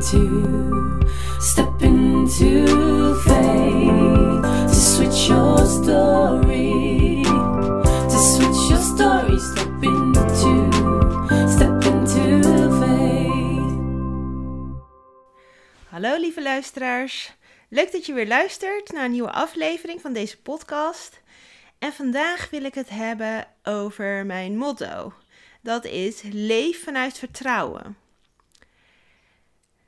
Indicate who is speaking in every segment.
Speaker 1: into, step into faith to switch your story, to switch your story, step into.
Speaker 2: Hallo lieve luisteraars. Leuk dat je weer luistert naar een nieuwe aflevering van deze podcast. En vandaag wil ik het hebben over mijn motto. Dat is leef vanuit vertrouwen.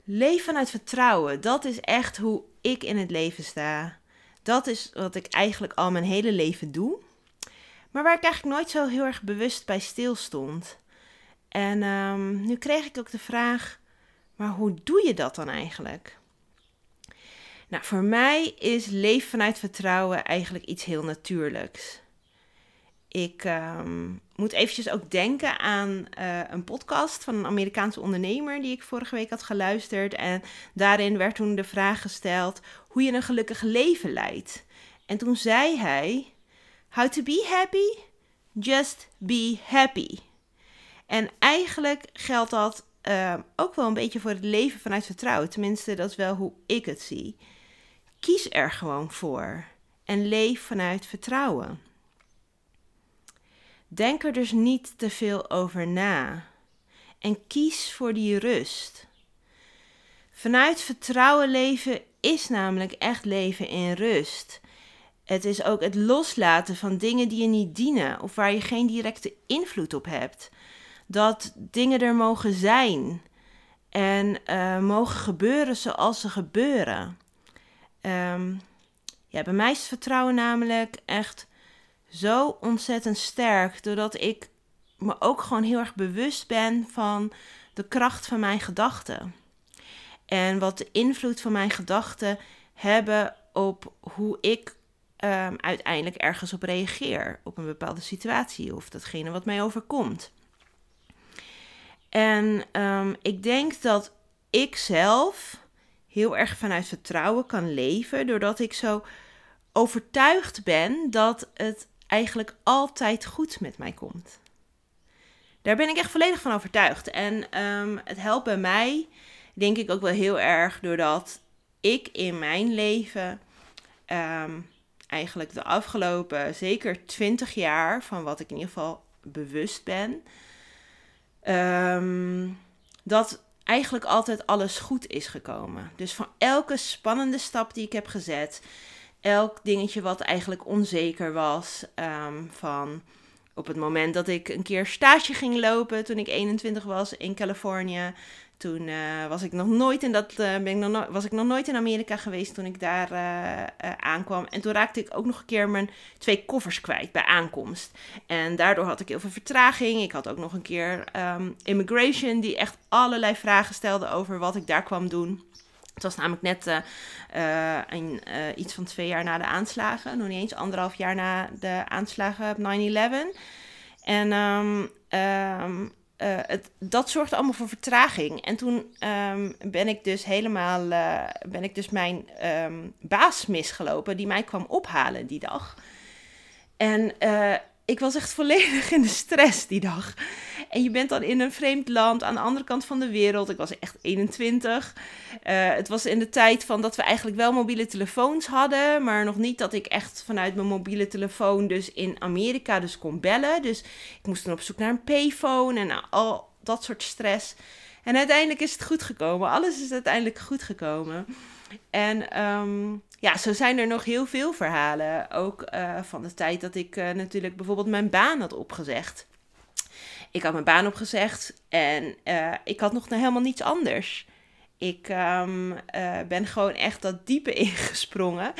Speaker 2: Leef vanuit vertrouwen, dat is echt hoe ik in het leven sta. Dat is wat ik eigenlijk al mijn hele leven doe. Maar waar ik eigenlijk nooit zo heel erg bewust bij stilstond. En ehm, nu kreeg ik ook de vraag: maar hoe doe je dat dan eigenlijk? Nou, voor mij is leven vanuit vertrouwen eigenlijk iets heel natuurlijks. Ik ehm, moet eventjes ook denken aan eh, een podcast van een Amerikaanse ondernemer die ik vorige week had geluisterd. En daarin werd toen de vraag gesteld hoe je een gelukkig leven leidt. En toen zei hij: How to be happy? Just be happy. En eigenlijk geldt dat ehm, ook wel een beetje voor het leven vanuit vertrouwen. Tenminste, dat is wel hoe ik het zie. Kies er gewoon voor en leef vanuit vertrouwen. Denk er dus niet te veel over na en kies voor die rust. Vanuit vertrouwen leven is namelijk echt leven in rust. Het is ook het loslaten van dingen die je niet dienen of waar je geen directe invloed op hebt. Dat dingen er mogen zijn en uh, mogen gebeuren zoals ze gebeuren. Um, ja, bij mij is vertrouwen namelijk echt zo ontzettend sterk. Doordat ik me ook gewoon heel erg bewust ben van de kracht van mijn gedachten. En wat de invloed van mijn gedachten hebben op hoe ik um, uiteindelijk ergens op reageer. Op een bepaalde situatie of datgene wat mij overkomt. En um, ik denk dat ik zelf heel erg vanuit vertrouwen kan leven. Doordat ik zo overtuigd ben dat het eigenlijk altijd goed met mij komt. Daar ben ik echt volledig van overtuigd. En um, het helpt bij mij, denk ik ook wel heel erg, doordat ik in mijn leven um, eigenlijk de afgelopen zeker 20 jaar, van wat ik in ieder geval bewust ben, um, dat eigenlijk altijd alles goed is gekomen. Dus van elke spannende stap die ik heb gezet, elk dingetje wat eigenlijk onzeker was. Um, van op het moment dat ik een keer stage ging lopen toen ik 21 was in Californië. Toen uh, was ik nog nooit in dat, uh, ben ik nog no was ik nog nooit in Amerika geweest toen ik daar uh, aankwam. En toen raakte ik ook nog een keer mijn twee koffers kwijt bij aankomst. En daardoor had ik heel veel vertraging. Ik had ook nog een keer um, immigration die echt allerlei vragen stelde over wat ik daar kwam doen. Het was namelijk net uh, uh, een, uh, iets van twee jaar na de aanslagen. Nog niet eens anderhalf jaar na de aanslagen op 9-11. En um, um, het, dat zorgde allemaal voor vertraging. En toen um, ben ik dus helemaal, ben ik dus mijn baas misgelopen die mij kwam ophalen die dag. En ik was echt volledig in de stress die dag. En je bent dan in een vreemd land aan de andere kant van de wereld. Ik was echt 21. Uh, het was in de tijd van dat we eigenlijk wel mobiele telefoons hadden, maar nog niet dat ik echt vanuit mijn mobiele telefoon dus in Amerika dus kon bellen. Dus ik moest dan op zoek naar een payphone en al dat soort stress. En uiteindelijk is het goed gekomen. Alles is uiteindelijk goed gekomen. En um, ja, zo zijn er nog heel veel verhalen. Ook uh, van de tijd dat ik uh, natuurlijk bijvoorbeeld mijn baan had opgezegd. Ik had mijn baan opgezegd en uh, ik had nog helemaal niets anders. Ik um, ben gewoon echt dat diepe ingesprongen.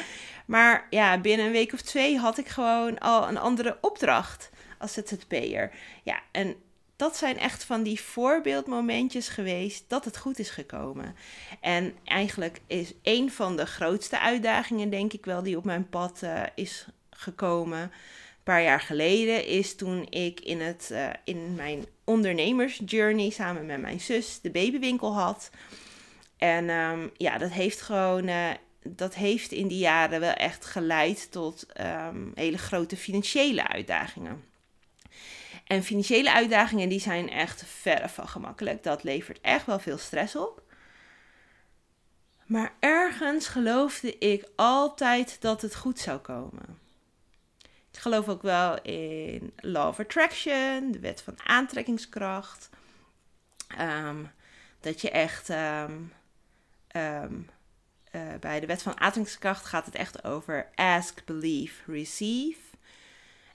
Speaker 2: Maar ja, binnen een week of twee had ik gewoon al een andere opdracht als ZZP'er. Ja, en dat zijn echt van die voorbeeldmomentjes geweest dat het goed is gekomen. En eigenlijk is een van de grootste uitdagingen, denk ik wel, die op mijn pad uh, is gekomen. Paar jaar geleden is toen ik in, het, uh, in mijn ondernemersjourney samen met mijn zus de babywinkel had. En um, ja, dat heeft gewoon. Uh, dat heeft in die jaren wel echt geleid tot um, hele grote financiële uitdagingen. En financiële uitdagingen die zijn echt verre van gemakkelijk. Dat levert echt wel veel stress op. Maar ergens geloofde ik altijd dat het goed zou komen. Ik geloof ook wel in Law of Attraction, de wet van aantrekkingskracht. Ehm, dat je echt ehm, ehm, eh, bij de wet van aantrekkingskracht gaat het echt over ask, believe, receive.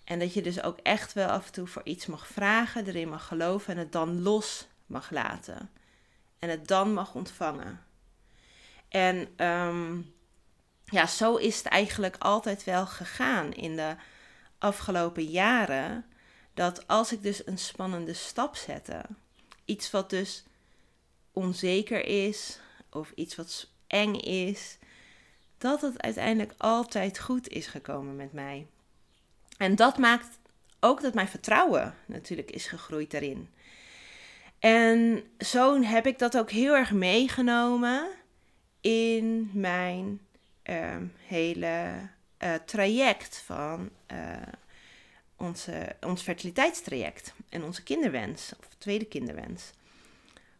Speaker 2: En dat je dus ook echt wel af en toe voor iets mag vragen, erin mag geloven en het dan los mag laten. En het dan mag ontvangen. En ja, zo is het eigenlijk altijd wel gegaan in de afgelopen jaren. Dat als ik dus een spannende stap zette, iets wat dus onzeker is of iets wat eng is, dat het uiteindelijk altijd goed is gekomen met mij. En dat maakt ook dat mijn vertrouwen natuurlijk is gegroeid daarin. En zo heb ik dat ook heel erg meegenomen in mijn ehm, hele uh, traject van uh, onze, ons fertiliteitstraject en onze kinderwens, of tweede kinderwens.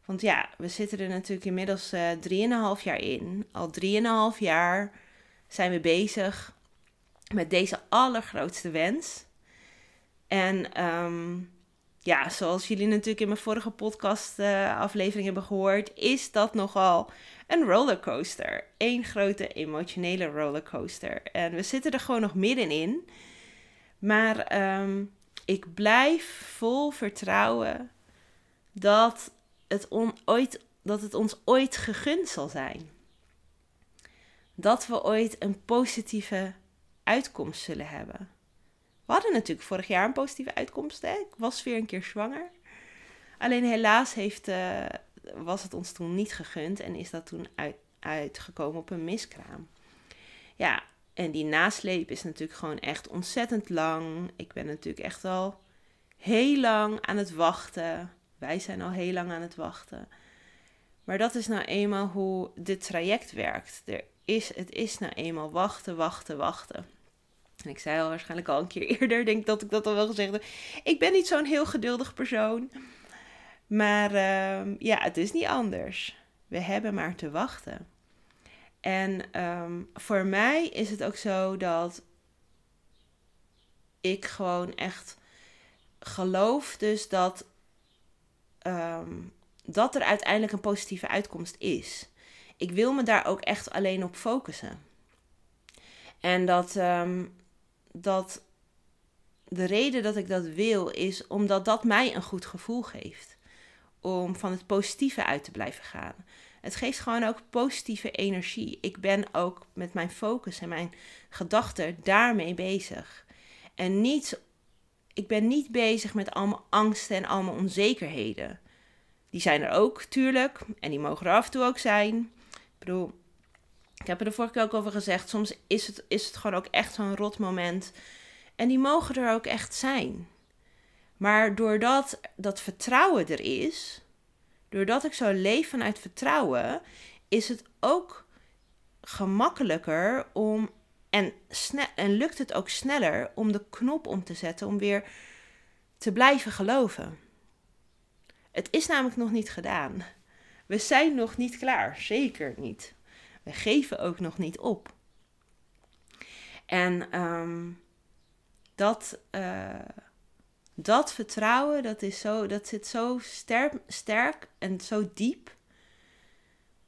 Speaker 2: Want ja, we zitten er natuurlijk inmiddels uh, drieënhalf jaar in. Al drieënhalf jaar zijn we bezig met deze allergrootste wens. En um, ja, zoals jullie natuurlijk in mijn vorige podcast uh, aflevering hebben gehoord, is dat nogal een rollercoaster. Eén grote emotionele rollercoaster. En we zitten er gewoon nog middenin. Maar um, ik blijf vol vertrouwen dat het, ooit, dat het ons ooit gegund zal zijn. Dat we ooit een positieve uitkomst zullen hebben. We hadden natuurlijk vorig jaar een positieve uitkomst. Hè? Ik was weer een keer zwanger. Alleen helaas heeft, uh, was het ons toen niet gegund en is dat toen uit, uitgekomen op een miskraam. Ja, en die nasleep is natuurlijk gewoon echt ontzettend lang. Ik ben natuurlijk echt al heel lang aan het wachten. Wij zijn al heel lang aan het wachten. Maar dat is nou eenmaal hoe dit traject werkt. Er is, het is nou eenmaal wachten, wachten, wachten. En ik zei al waarschijnlijk al een keer eerder, denk dat ik dat al wel gezegd heb. Ik ben niet zo'n heel geduldig persoon. Maar uh, ja, het is niet anders. We hebben maar te wachten. En um, voor mij is het ook zo dat ik gewoon echt geloof dus dat, um, dat er uiteindelijk een positieve uitkomst is. Ik wil me daar ook echt alleen op focussen. En dat, dat de reden dat ik dat wil is omdat dat mij een goed gevoel geeft om van het positieve uit te blijven gaan. Het geeft gewoon ook positieve energie. Ik ben ook met mijn focus en mijn gedachten daarmee bezig. En niet, ik ben niet bezig met allemaal angsten en allemaal onzekerheden. Die zijn er ook, tuurlijk. En die mogen er af en toe ook zijn. Ik bedoel, ik heb er de vorige keer ook over gezegd. Soms is het, is het gewoon ook echt zo'n rot moment. En die mogen er ook echt zijn. Maar doordat dat vertrouwen er is, doordat ik zo leef vanuit vertrouwen, is het ook gemakkelijker om en, en lukt het ook sneller om de knop om te zetten om weer te blijven geloven. Het is namelijk nog niet gedaan. We zijn nog niet klaar, zeker niet. We geven ook nog niet op. En um, dat, uh, dat vertrouwen, dat, is zo, dat zit zo sterk, sterk en zo diep,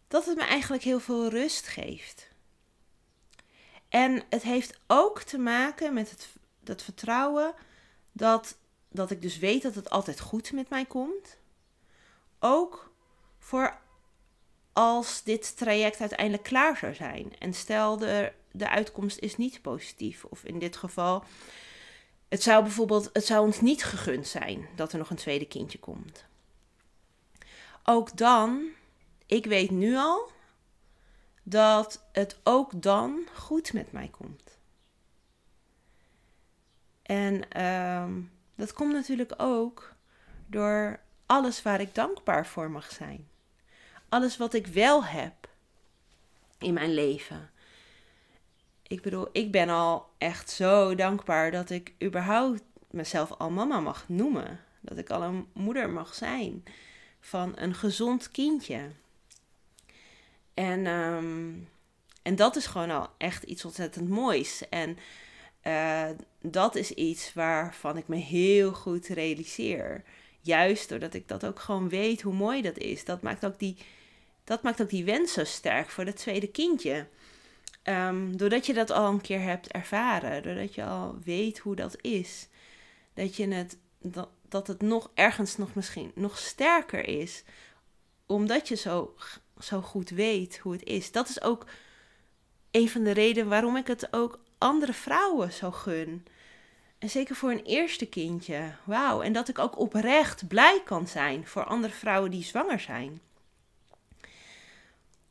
Speaker 2: dat het me eigenlijk heel veel rust geeft. En het heeft ook te maken met het, dat vertrouwen dat, dat ik dus weet dat het altijd goed met mij komt. Ook voor als dit traject uiteindelijk klaar zou zijn. En stel de, de uitkomst is niet positief, of in dit geval het zou bijvoorbeeld, het zou ons niet gegund zijn dat er nog een tweede kindje komt. Ook dan, ik weet nu al dat het ook dan goed met mij komt. En um, dat komt natuurlijk ook door alles waar ik dankbaar voor mag zijn. Alles wat ik wel heb in mijn leven. Ik bedoel, ik ben al echt zo dankbaar dat ik überhaupt mezelf al mama mag noemen. Dat ik al een moeder mag zijn van een gezond kindje. En, ehm, en dat is gewoon al echt iets ontzettend moois. En uh, dat is iets waarvan ik me heel goed realiseer. Juist doordat ik dat ook gewoon weet hoe mooi dat is. Dat maakt ook die, dat maakt ook die wens zo sterk voor het tweede kindje. Um, doordat je dat al een keer hebt ervaren, doordat je al weet hoe dat is, dat, je het, dat, dat het nog ergens nog misschien nog sterker is, omdat je zo, zo goed weet hoe het is. Dat is ook een van de redenen waarom ik het ook andere vrouwen zo gun. En zeker voor een eerste kindje. Wauw. En dat ik ook oprecht blij kan zijn voor andere vrouwen die zwanger zijn.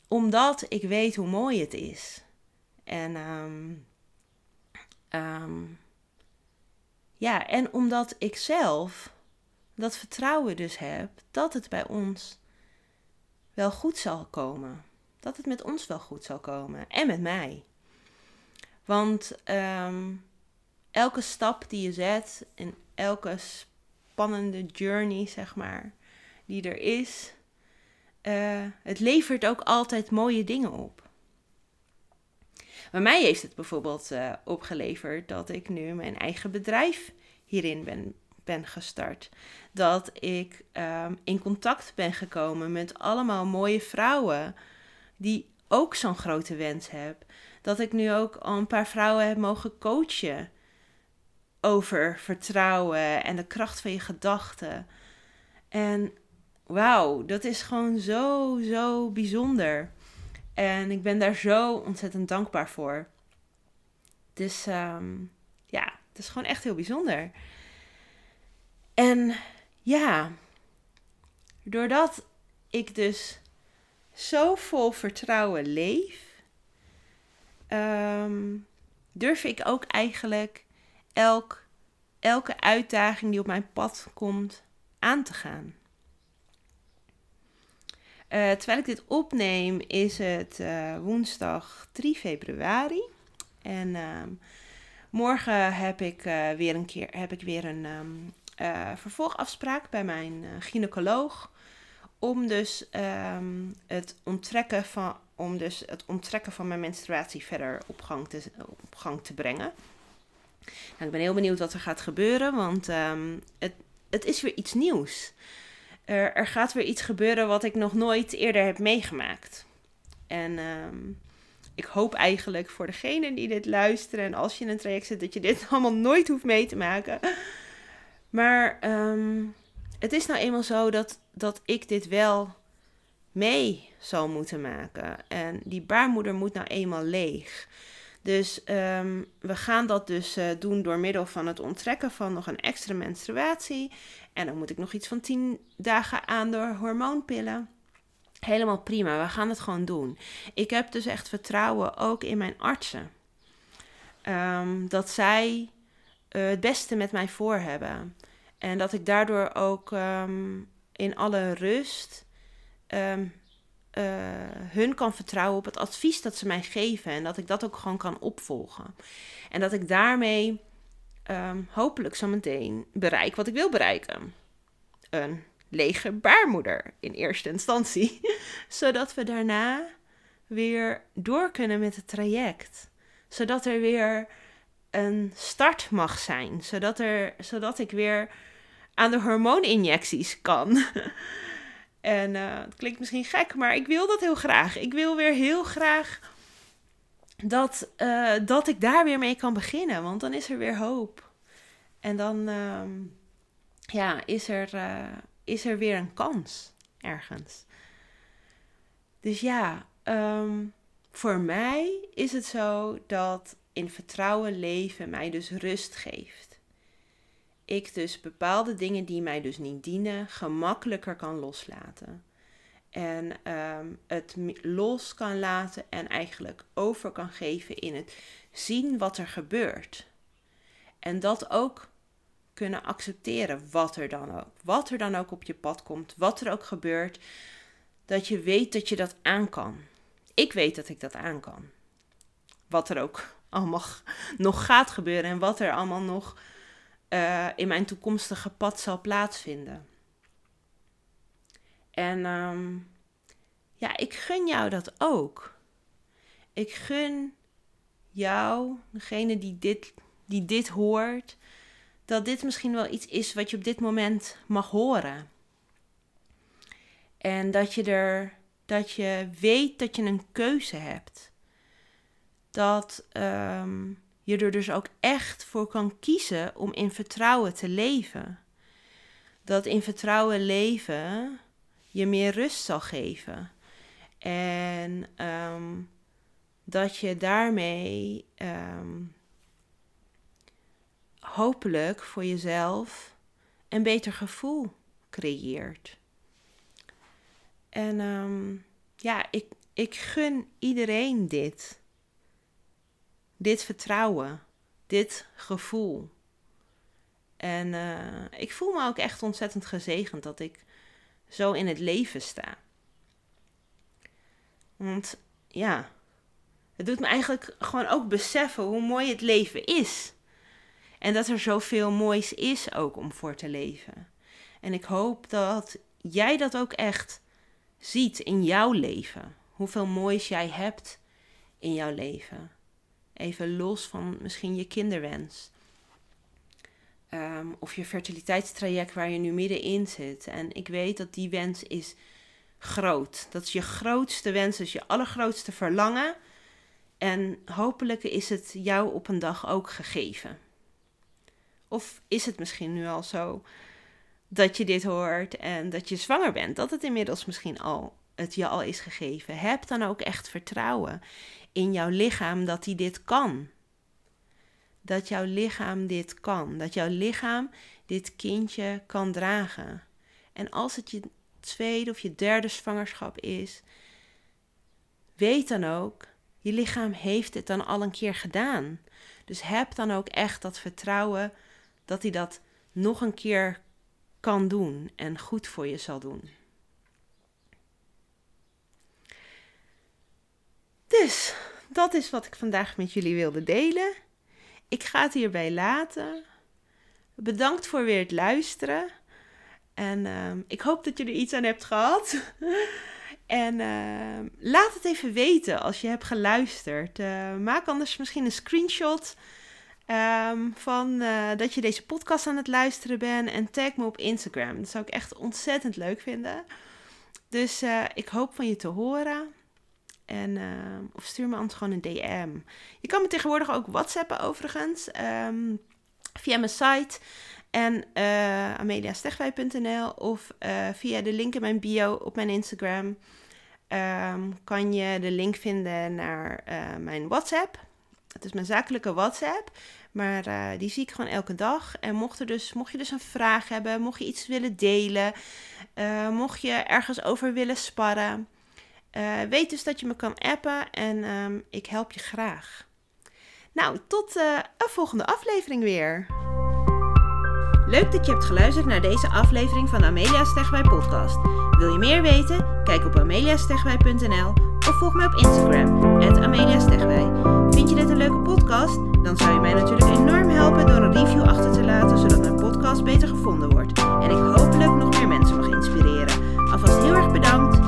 Speaker 2: Omdat ik weet hoe mooi het is. En um, um, ja, en omdat ik zelf dat vertrouwen dus heb dat het bij ons wel goed zal komen. Dat het met ons wel goed zal komen. En met mij. Want um, elke stap die je zet en elke spannende journey, zeg maar, die er is, uh, het levert ook altijd mooie dingen op. Bij mij heeft het bijvoorbeeld uh, opgeleverd dat ik nu mijn eigen bedrijf hierin ben, ben gestart. Dat ik um, in contact ben gekomen met allemaal mooie vrouwen die ook zo'n grote wens hebben. Dat ik nu ook al een paar vrouwen heb mogen coachen over vertrouwen en de kracht van je gedachten. En wauw, dat is gewoon zo, zo bijzonder. En ik ben daar zo ontzettend dankbaar voor. Dus um, ja, het is gewoon echt heel bijzonder. En ja, doordat ik dus zo vol vertrouwen leef, um, durf ik ook eigenlijk elk, elke uitdaging die op mijn pad komt aan te gaan. Uh, terwijl ik dit opneem is het uh, woensdag 3 februari. En uh, morgen heb ik, uh, weer een keer heb ik weer een um, vervolgafspraak bij mijn gynaecoloog. Om dus, um, het onttrekken van, om dus het onttrekken van mijn menstruatie verder op gang te, op gang te brengen. Nou, ik ben heel benieuwd wat er gaat gebeuren, want het, het is weer iets nieuws er, er gaat weer iets gebeuren wat ik nog nooit eerder heb meegemaakt. En um, ik hoop eigenlijk voor degenen die dit luisteren en als je in een traject zit, dat je dit allemaal nooit hoeft mee te maken. Maar um, het is nou eenmaal zo dat, dat ik dit wel mee zal moeten maken. En die baarmoeder moet nou eenmaal leeg. Dus um, we gaan dat dus uh, doen door middel van het onttrekken van nog een extra menstruatie. En dan moet ik nog iets van 10 dagen aan door hormoonpillen. Helemaal prima, we gaan het gewoon doen. Ik heb dus echt vertrouwen ook in mijn artsen. Um, dat zij uh, het beste met mij voor hebben. En dat ik daardoor ook um, in alle rust um, uh, hun kan vertrouwen op het advies dat ze mij geven. En dat ik dat ook gewoon kan opvolgen. En dat ik daarmee um, hopelijk zometeen bereik wat ik wil bereiken. Een lege baarmoeder in eerste instantie. Zodat we daarna weer door kunnen met het traject. Zodat er weer een start mag zijn. Zodat, er, zodat ik weer aan de hormooninjecties kan. en uh, het klinkt misschien gek, maar ik wil dat heel graag. Ik wil weer heel graag dat, uh, dat ik daar weer mee kan beginnen. Want dan is er weer hoop. En dan uh, ja, is, er, uh, is er weer een kans ergens. Dus ja, um, voor mij is het zo dat in vertrouwen leven mij dus rust geeft. Ik dus bepaalde dingen die mij dus niet dienen gemakkelijker kan loslaten en um, het los kan laten en eigenlijk over kan geven in het zien wat er gebeurt. En dat ook kunnen accepteren, wat er dan ook. Wat er dan ook op je pad komt, wat er ook gebeurt. Dat je weet dat je dat aan kan. Ik weet dat ik dat aan kan. Wat er ook allemaal nog gaat gebeuren en wat er allemaal nog uh, in mijn toekomstige pad zal plaatsvinden. En um, ja, ik gun jou dat ook. Ik gun jou, degene die dit, die dit hoort, dat dit misschien wel iets is wat je op dit moment mag horen. En dat je er, dat je weet dat je een keuze hebt. Dat ehm, je er dus ook echt voor kan kiezen om in vertrouwen te leven. Dat in vertrouwen leven je meer rust zal geven. En ehm, dat je daarmee ehm, hopelijk voor jezelf een beter gevoel creëert. En ehm, ja, ik, ik gun iedereen dit. Dit vertrouwen, dit gevoel. En uh, ik voel me ook echt ontzettend gezegend dat ik zo in het leven sta. Want ja, het doet me eigenlijk gewoon ook beseffen hoe mooi het leven is. En dat er zoveel moois is ook om voor te leven. En ik hoop dat jij dat ook echt ziet in jouw leven. Hoeveel moois jij hebt in jouw leven. Even los van misschien je kinderwens. Ehm, of je fertiliteitstraject waar je nu middenin zit. En ik weet dat die wens is groot. Dat is je grootste wens, dat is je allergrootste verlangen. En hopelijk is het jou op een dag ook gegeven. Of is het misschien nu al zo dat je dit hoort en dat je zwanger bent, dat het inmiddels misschien al het je al is gegeven. Heb dan ook echt vertrouwen in jouw lichaam dat hij dit kan. Dat jouw lichaam dit kan. Dat jouw lichaam dit kindje kan dragen. En als het je tweede of je derde zwangerschap is, weet dan ook, je lichaam heeft het dan al een keer gedaan. Dus heb dan ook echt dat vertrouwen dat hij dat nog een keer kan doen en goed voor je zal doen. Dus dat is wat ik vandaag met jullie wilde delen. Ik ga het hierbij laten. Bedankt voor weer het luisteren. En uh, ik hoop dat je er iets aan hebt gehad. en uh, laat het even weten als je hebt geluisterd. Uh, maak anders misschien een screenshot um, van uh, dat je deze podcast aan het luisteren bent. En tag me op Instagram. Dat zou ik echt ontzettend leuk vinden. Dus ik hoop van je te horen. En, ehm, of stuur me anders gewoon een DM. Je kan me tegenwoordig ook WhatsAppen overigens. Um, via mijn site en uh, ameliastegwij.nl of uh, via de link in mijn bio op mijn Instagram um, kan je de link vinden naar uh, mijn WhatsApp. Het is mijn zakelijke WhatsApp, maar die zie ik gewoon elke dag. En mocht, er dus, mocht je dus een vraag hebben, mocht je iets willen delen, mocht je ergens over willen sparren, eh, weet dus dat je me kan appen en ehm, ik help je graag. Nou, tot eh, een volgende aflevering weer. Leuk dat je hebt geluisterd naar deze aflevering van de Amelia Stegwij podcast. Wil je meer weten? Kijk op ameliastegwij.nl of volg mij op Instagram, Amelia Vind je dit een leuke podcast? Dan zou je mij natuurlijk enorm helpen door een review achter te laten, zodat mijn podcast beter gevonden wordt. En ik hopelijk nog meer mensen mag inspireren. Alvast heel erg bedankt